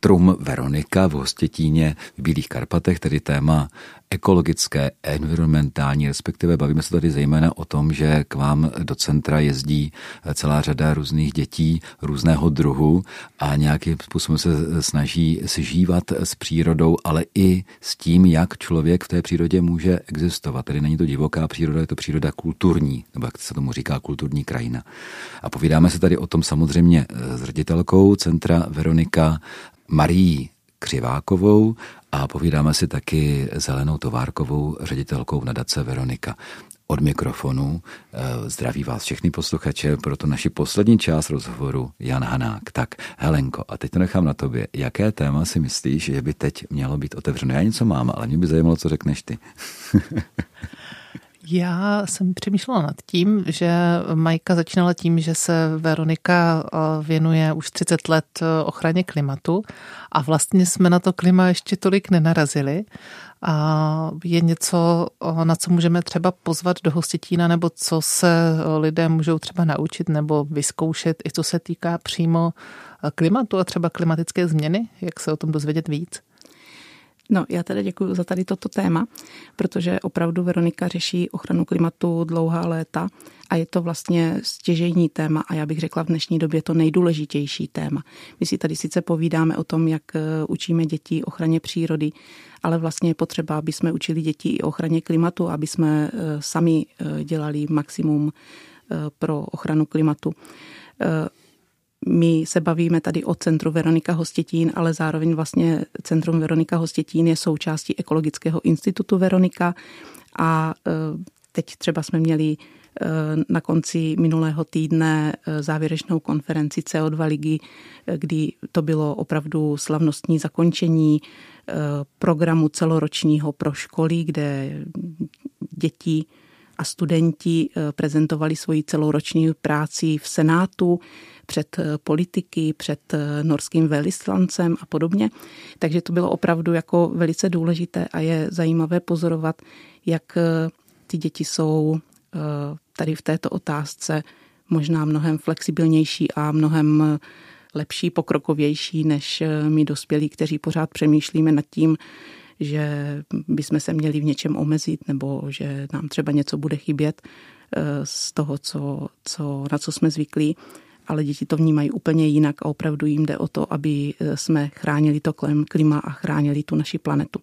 Centrum Veronika v Hostětíně v Bílých Karpatech, tedy téma ekologické, environmentální, respektive bavíme se tady zejména o tom, že k vám do centra jezdí celá řada různých dětí různého druhu a nějakým způsobem se snaží si žívat s přírodou, ale i s tím, jak člověk v té přírodě může existovat. Tedy není to divoká příroda, je to příroda kulturní, nebo jak se tomu říká, kulturní krajina. A povídáme se tady o tom samozřejmě s ředitelkou centra Veronika Marí Křivákovou a povídáme si taky s Helenou Továrkovou, ředitelkou nadace Veronika. Od mikrofonu eh, zdraví vás všechny posluchače pro to naši poslední část rozhovoru Jan Hanák. Tak, Helenko, a teď to nechám na tobě. Jaké téma si myslíš, že by teď mělo být otevřeno? Já něco mám, ale mě by zajímalo, co řekneš ty. Já jsem přemýšlela nad tím, že Majka začínala tím, že se Veronika eh, věnuje už 30 let eh, ochraně klimatu a vlastně jsme na to klima ještě tolik nenarazili. A je něco, eh, na co můžeme třeba pozvat do hostitína, nebo co se lidé můžou třeba naučit nebo vyzkoušet, i co se týká přímo klimatu a třeba klimatické změny, jak se o tom dozvědět víc? No, já teda děkuji za tady toto téma, protože opravdu Veronika řeší ochranu klimatu dlouhá léta a je to vlastně stěžejní téma a já bych řekla v dnešní době to nejdůležitější téma. My si tady sice povídáme o tom, jak eh, učíme děti ochraně přírody, ale vlastně je potřeba, aby jsme učili děti i ochraně klimatu, aby jsme eh, sami eh, dělali maximum pro ochranu klimatu my se bavíme tady o Centru Veronika Hostětín, ale zároveň vlastně Centrum Veronika Hostětín je součástí Ekologického institutu Veronika. A e, teď třeba jsme měli e, na konci minulého týdne e, závěrečnou konferenci CO2 ligy, kdy to bylo opravdu slavnostní zakončení programu celoročního pro školy, kde děti a studenti prezentovali svoji celoroční práci v Senátu před eh, politiky, před eh, norským velislancem a podobně. Takže to bylo opravdu jako velice důležité a je zajímavé pozorovat, jak eh, ty děti jsou tady v této otázce možná mnohem flexibilnější a mnohem lepší, pokrokovější než my dospělí, kteří pořád přemýšlíme nad tím, že bychom se měli v něčem omezit nebo že nám třeba něco bude chybět z toho, co, co, na co jsme zvyklí ale děti to vnímají úplně jinak a opravdu jim jde o to, aby eh, jsme chránili to klima a chránili tu naši planetu.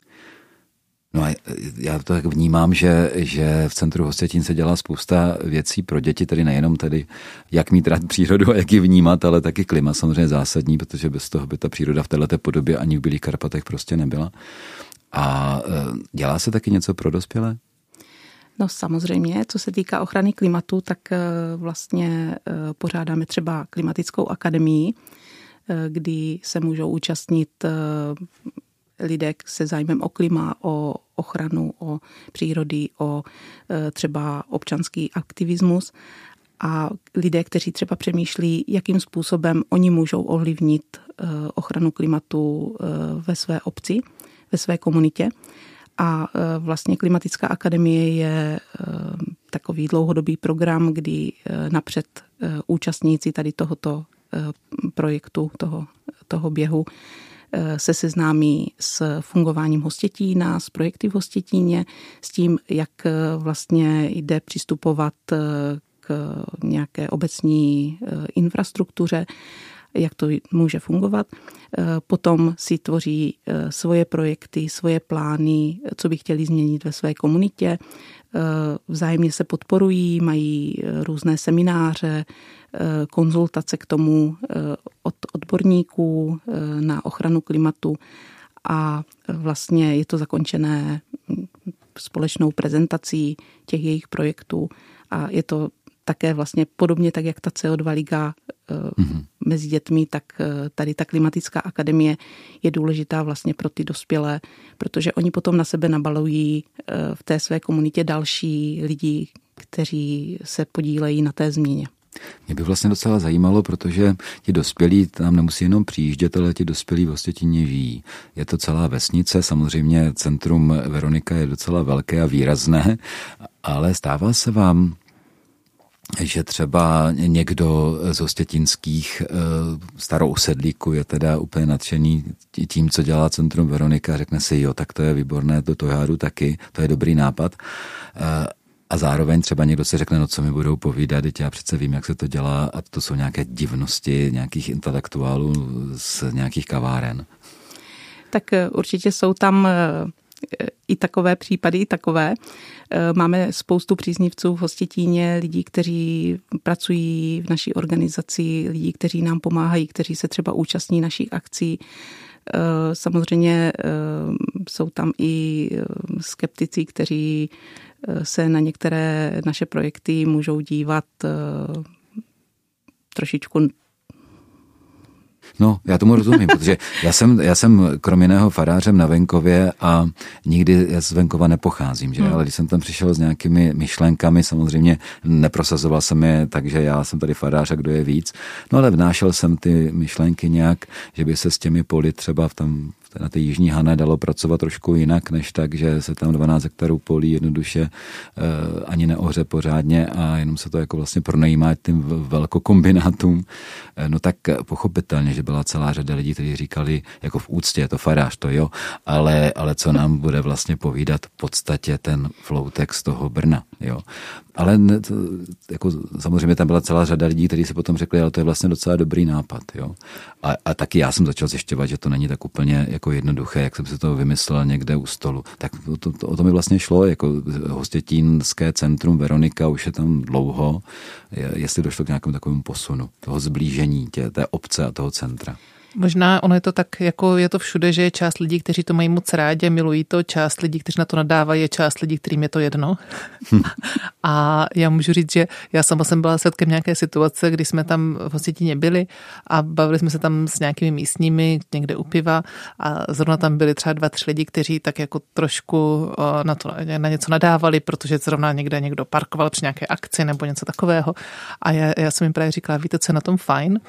No a já to tak vnímám, že, že v centru Hostětín se dělá spousta věcí pro děti, tedy nejenom tedy, jak mít rád přírodu a jak ji vnímat, ale taky klima samozřejmě zásadní, protože bez toho by ta příroda v této podobě ani v Bílých Karpatech prostě nebyla. A eh, dělá se taky něco pro dospělé? No samozřejmě, co se týká ochrany klimatu, tak eh, vlastně eh, pořádáme třeba klimatickou akademii, eh, kdy se můžou účastnit lidé se zájmem o klima, o ochranu, o přírody, o třeba občanský aktivismus a lidé, kteří třeba přemýšlí, jakým způsobem oni můžou ovlivnit ochranu klimatu ve své obci, ve své komunitě. A e, vlastně Klimatická akademie je e, takový dlouhodobý program, kdy e, napřed účastníci tady tohoto projektu, toho, toho běhu se seznámí s fungováním Hostětína, s projekty v Hostětíně, s tím, jak vlastně jde přistupovat k nějaké obecní infrastruktuře jak to může fungovat. Eh, potom si tvoří eh, svoje projekty, svoje plány, co by chtěli změnit ve své komunitě. Eh, vzájemně se podporují, mají různé semináře, konzultace k tomu od odborníků na ochranu klimatu a vlastně je to zakončené hm, společnou prezentací těch jejich projektů a je to také vlastně podobně tak, jak ta CO2 liga mm-hmm. mezi dětmi, tak eh, tady ta klimatická akademie je důležitá vlastně pro ty dospělé, protože oni potom na sebe nabalují eh, v té své komunitě další lidi, kteří se podílejí na té změně. Mě by vlastně docela zajímalo, protože ti dospělí tam nemusí jenom přijíždět, ale ti dospělí v Ostětíně žijí. Je to celá vesnice, samozřejmě centrum Veronika je docela velké a výrazné, ale stává se vám že třeba někdo z hostětinských starou usedlíku je teda úplně nadšený tím, co dělá Centrum Veronika, řekne si, jo, tak to je výborné, to, to já jdu taky, to je dobrý nápad. A zároveň třeba někdo si řekne, no co mi budou povídat, teď já přece vím, jak se to dělá a to jsou nějaké divnosti nějakých intelektuálů z nějakých kaváren. Tak eh, určitě jsou tam eh, i takové případy, i takové. Eh, máme spoustu příznivců v Hostitíně, lidí, kteří pracují v naší organizaci, lidí, kteří nám pomáhají, kteří se třeba účastní našich akcí. Samozřejmě jsou tam i skeptici, kteří se na některé naše projekty můžou dívat eh, trošičku No, já tomu rozumím, protože já jsem, já jsem krom jiného farářem na venkově a nikdy z venkova nepocházím, že? Hmm. ale když jsem tam přišel s nějakými myšlenkami, samozřejmě neprosazoval jsem je, takže já jsem tady farář a kdo je víc, no ale vnášel jsem ty myšlenky nějak, že by se s těmi poli třeba v tam na té jižní Hané dalo pracovat trošku jinak, než tak, že se tam 12 hektarů polí jednoduše uh, ani neohře pořádně a jenom se to jako vlastně pronajímá tím velkokombinátům, uh, no tak pochopitelně, že byla celá řada lidí, kteří říkali, jako v úctě, je to farář, to jo, ale, ale co nám bude vlastně povídat v podstatě ten floutek z toho Brna, jo. Ale to, jako, samozřejmě tam byla celá řada lidí, kteří si potom řekli, ale to je vlastně docela dobrý nápad. Jo? A, a taky já jsem začal zjišťovat, že to není tak úplně jako jednoduché, jak jsem si to vymyslel někde u stolu. Tak to, to, o to mi vlastně šlo, jako hostětínské centrum Veronika už je tam dlouho, jestli došlo k nějakému takovému posunu, toho zblížení tě, té obce a toho centra. Možná ono je to tak, jako je to všude, že je část lidí, kteří to mají moc rádi, milují to, část lidí, kteří na to nadávají, je část lidí, kterým je to jedno. Hm. a já můžu říct, že já sama jsem byla svědkem nějaké situace, kdy jsme tam v Osvětíně byli a bavili jsme se tam s nějakými místními někde u piva a zrovna tam byli třeba dva, tři lidi, kteří tak jako trošku na, to, na něco nadávali, protože zrovna někde někdo parkoval při nějaké akci nebo něco takového. A já, já jsem jim právě říkala, víte, co je na tom fajn,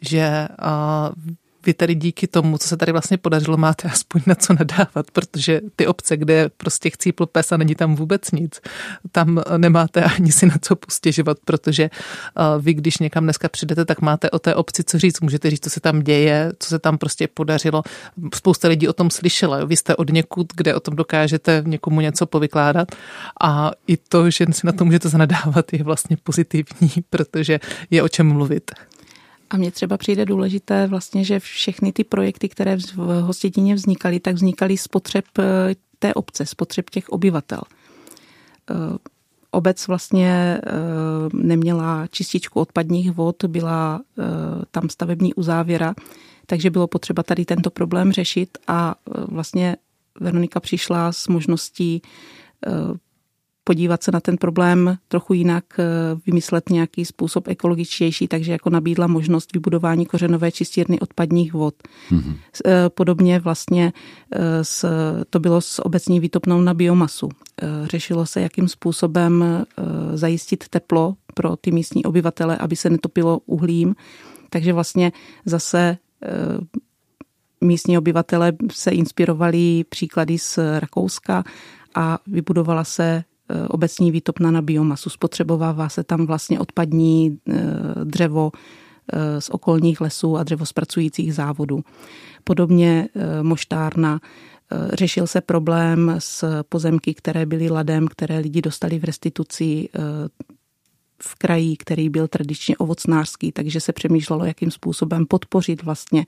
že uh, vy tady díky tomu, co se tady vlastně podařilo, máte aspoň na co nadávat, protože ty obce, kde prostě chcípl pes a není tam vůbec nic, tam nemáte ani si na co postěžovat, protože vy, když někam dneska přijdete, tak máte o té obci co říct. Můžete říct, co se tam děje, co se tam prostě podařilo. Spousta lidí o tom slyšela. Vy jste od někud, kde o tom dokážete někomu něco povykládat a i to, že si na to můžete zanadávat, je vlastně pozitivní, protože je o čem mluvit. A mně třeba přijde důležité vlastně, že všechny ty projekty, které v Hostětině vznikaly, tak vznikaly z potřeb eh, té obce, z potřeb těch obyvatel. Eh, obec vlastně eh, neměla čističku odpadních vod, byla tam stavební uzávěra, takže bylo potřeba tady tento problém řešit a vlastně Veronika přišla s možností podívat se na ten problém trochu jinak, eh, vymyslet nějaký způsob ekologičtější, takže jako nabídla možnost vybudování kořenové čistírny odpadních vod. Mm-hmm. Podobně vlastně eh, s, to bylo s obecní výtopnou na biomasu. Řešilo se, jakým způsobem zajistit teplo pro ty místní obyvatele, aby se netopilo uhlím. Takže vlastně zase místní obyvatele se inspirovali příklady z Rakouska a vybudovala se obecní výtopna na biomasu. Spotřebovává se tam vlastně odpadní eh, dřevo eh, z okolních lesů a dřevo zpracujících závodů. Podobně moštárna Řešil se problém s pozemky, které byly ladem, které lidi dostali v restituci v kraji, který byl tradičně ovocnářský, takže se přemýšlelo, jakým způsobem podpořit vlastně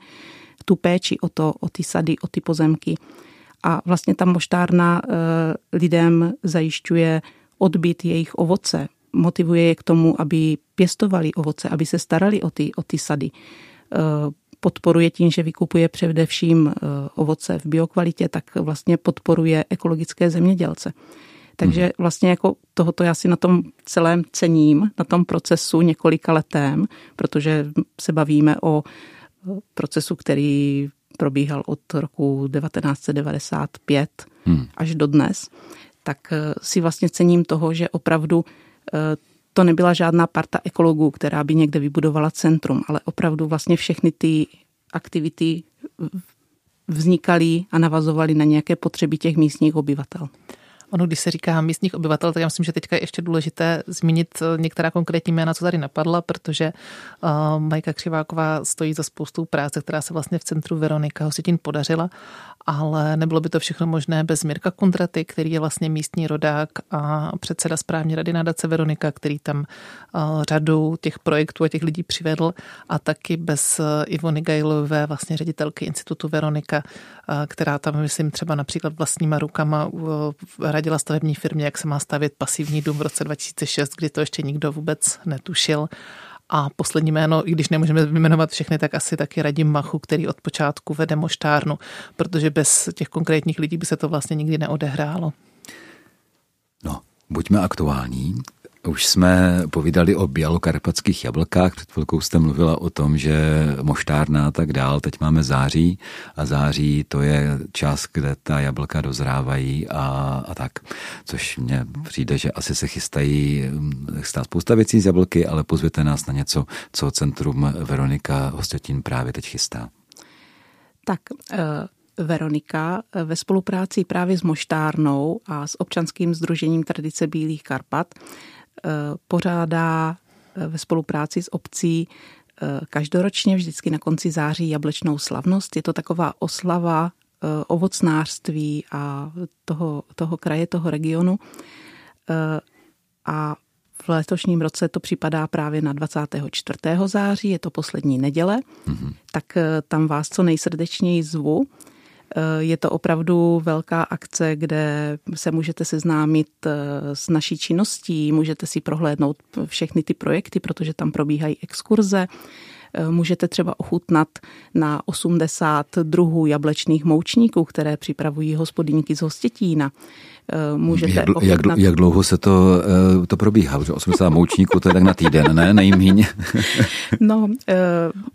tu péči o, to, o ty sady, o ty pozemky a vlastně ta moštárna eh, lidem zajišťuje odbyt jejich ovoce, motivuje je k tomu, aby pěstovali ovoce, aby se starali o ty, o ty sady. Eh, podporuje tím, že vykupuje především eh, ovoce v biokvalitě, tak vlastně podporuje ekologické zemědělce. Takže hmm. vlastně jako tohoto já si na tom celém cením, na tom procesu několika letem, protože se bavíme o procesu, který probíhal od roku 1995 hmm. až do dnes, tak eh, si vlastně cením toho, že opravdu eh, to nebyla žádná parta ekologů, která by někde vybudovala centrum, ale opravdu vlastně všechny ty aktivity vznikaly a navazovaly na nějaké potřeby těch místních obyvatel. Ono, když se říká místních obyvatel, tak já myslím, že teďka je ještě důležité zmínit eh, některá konkrétní jména, co tady napadla, protože uh, Majka Křiváková stojí za spoustou práce, která se vlastně v centru Veronika Hositin podařila, ale nebylo by to všechno možné bez Mirka Kundraty, který je vlastně místní rodák a předseda správní rady nadace Veronika, který tam uh, řadu těch projektů a těch lidí přivedl a taky bez Ivony Gajlové, vlastně ředitelky institutu Veronika, uh, která tam, myslím, třeba například vlastníma rukama radila stavební firmě, jak se má stavět pasivní dům v roce 2006, kdy to ještě nikdo vůbec netušil. A poslední jméno, i když nemůžeme vyjmenovat všechny, tak asi taky Radim Machu, který od počátku vede moštárnu, protože bez těch konkrétních lidí by se to vlastně nikdy neodehrálo. No, buďme aktuální. Už jsme povídali o bělokarpatských jablkách, před chvilkou jste mluvila o tom, že moštárna a tak dál, teď máme září a září to je čas, kde ta jablka dozrávají a, a tak, což mně přijde, že asi se chystají, chystá spousta věcí z jablky, ale pozvěte nás na něco, co Centrum Veronika Hostětín právě teď chystá. Tak, uh... Veronika ve spolupráci právě s Moštárnou a s občanským združením Tradice Bílých Karpat Eh, pořádá eh, ve spolupráci s obcí eh, každoročně vždycky na konci září jablečnou slavnost. Je to taková oslava ovocnářství a toho, toho kraje, toho regionu. A v letošním roce to připadá právě na 24. září, je to poslední neděle, mm-hmm. tak tam vás co nejsrdečněji zvu. Eh, je to opravdu velká akce, kde se můžete seznámit eh, s naší činností, můžete si prohlédnout všechny ty projekty, protože tam probíhají exkurze. Eh, můžete třeba ochutnat na 80 druhů jablečných moučníků, které připravují hospodyníky z Hostětína. Eh, můžete jak, ochutnat... jak, jak dlouho se to, eh, to probíhá? Protože 80 moučníků to je tak na týden, ne? Nejmíň. no, uh,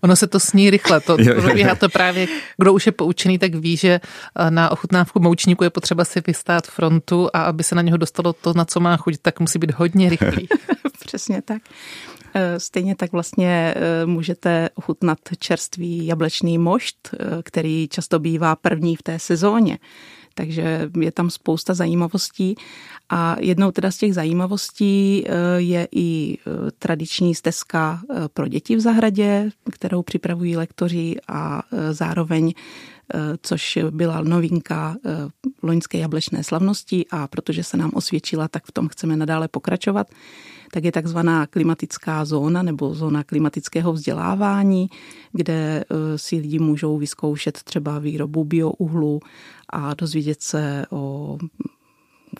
ono se to sní rychle. To, to probíhá to právě, kdo už je poučený, tak ví, že na ochutnávku moučníku je potřeba si vystát frontu a aby se na něho dostalo to, na co má chuť, tak musí být hodně rychlý. Přesně tak. Stejně tak vlastně můžete ochutnat čerstvý jablečný mošt, který často bývá první v té sezóně. Takže je tam spousta zajímavostí. A jednou teda z těch zajímavostí eh, je i eh, tradiční stezka eh, pro děti v zahradě, kterou připravují lektoři a zároveň což byla novinka loňské jablečné slavnosti. A protože se nám osvědčila, tak v tom chceme nadále pokračovat tak je takzvaná klimatická zóna nebo zóna klimatického vzdělávání, kde si lidi můžou vyzkoušet třeba výrobu biouhlu a dozvědět se o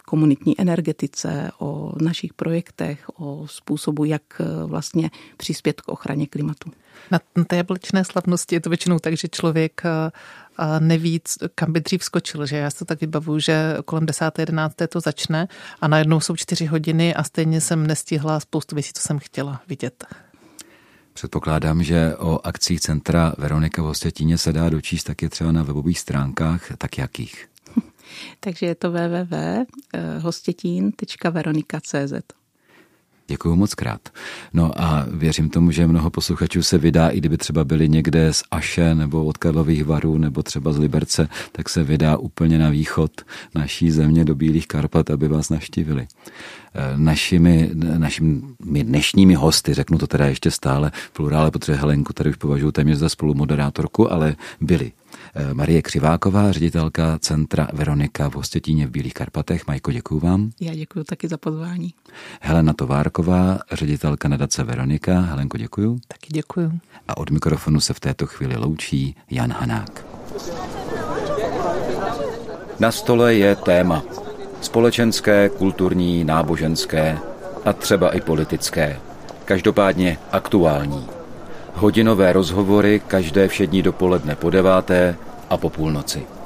komunitní energetice, o našich projektech, o způsobu, jak eh, vlastně přispět k ochraně klimatu. Na té jablečné slavnosti je to většinou tak, že člověk eh, neví, kam by dřív skočil, že já si to tak vybavuju, že kolem 10. 11. to začne a najednou jsou čtyři hodiny a stejně jsem nestihla spoustu věcí, co jsem chtěla vidět. Předpokládám, že o akcích centra Veronika v Hostětíně se dá dočíst taky třeba na webových stránkách, tak jakých? Takže je to www.hostětín.veronika.cz Děkuji moc krát. No a věřím tomu, že mnoho posluchačů se vydá, i kdyby třeba byli někde z Aše nebo od Karlových varů nebo třeba z Liberce, tak se vydá úplně na východ naší země do Bílých Karpat, aby vás navštívili. Eh, našimi, našimi dnešními hosty, řeknu to teda ještě stále plurále, protože Helenku tady už považuji téměř za spolumoderátorku, ale byli eh, Marie Křiváková, ředitelka Centra Veronika v Hostětíně v Bílých Karpatech. Majko, děkuji vám. Já děkuji taky za pozvání. Helena Továrková, ředitelka nadace Veronika. Helenko, děkuji. Taky děkuji. A od mikrofonu se v této chvíli loučí Jan Hanák. Na stole je téma. Společenské, kulturní, náboženské a třeba i politické. Každopádně aktuální. Hodinové rozhovory každé všední dopoledne po deváté a po půlnoci.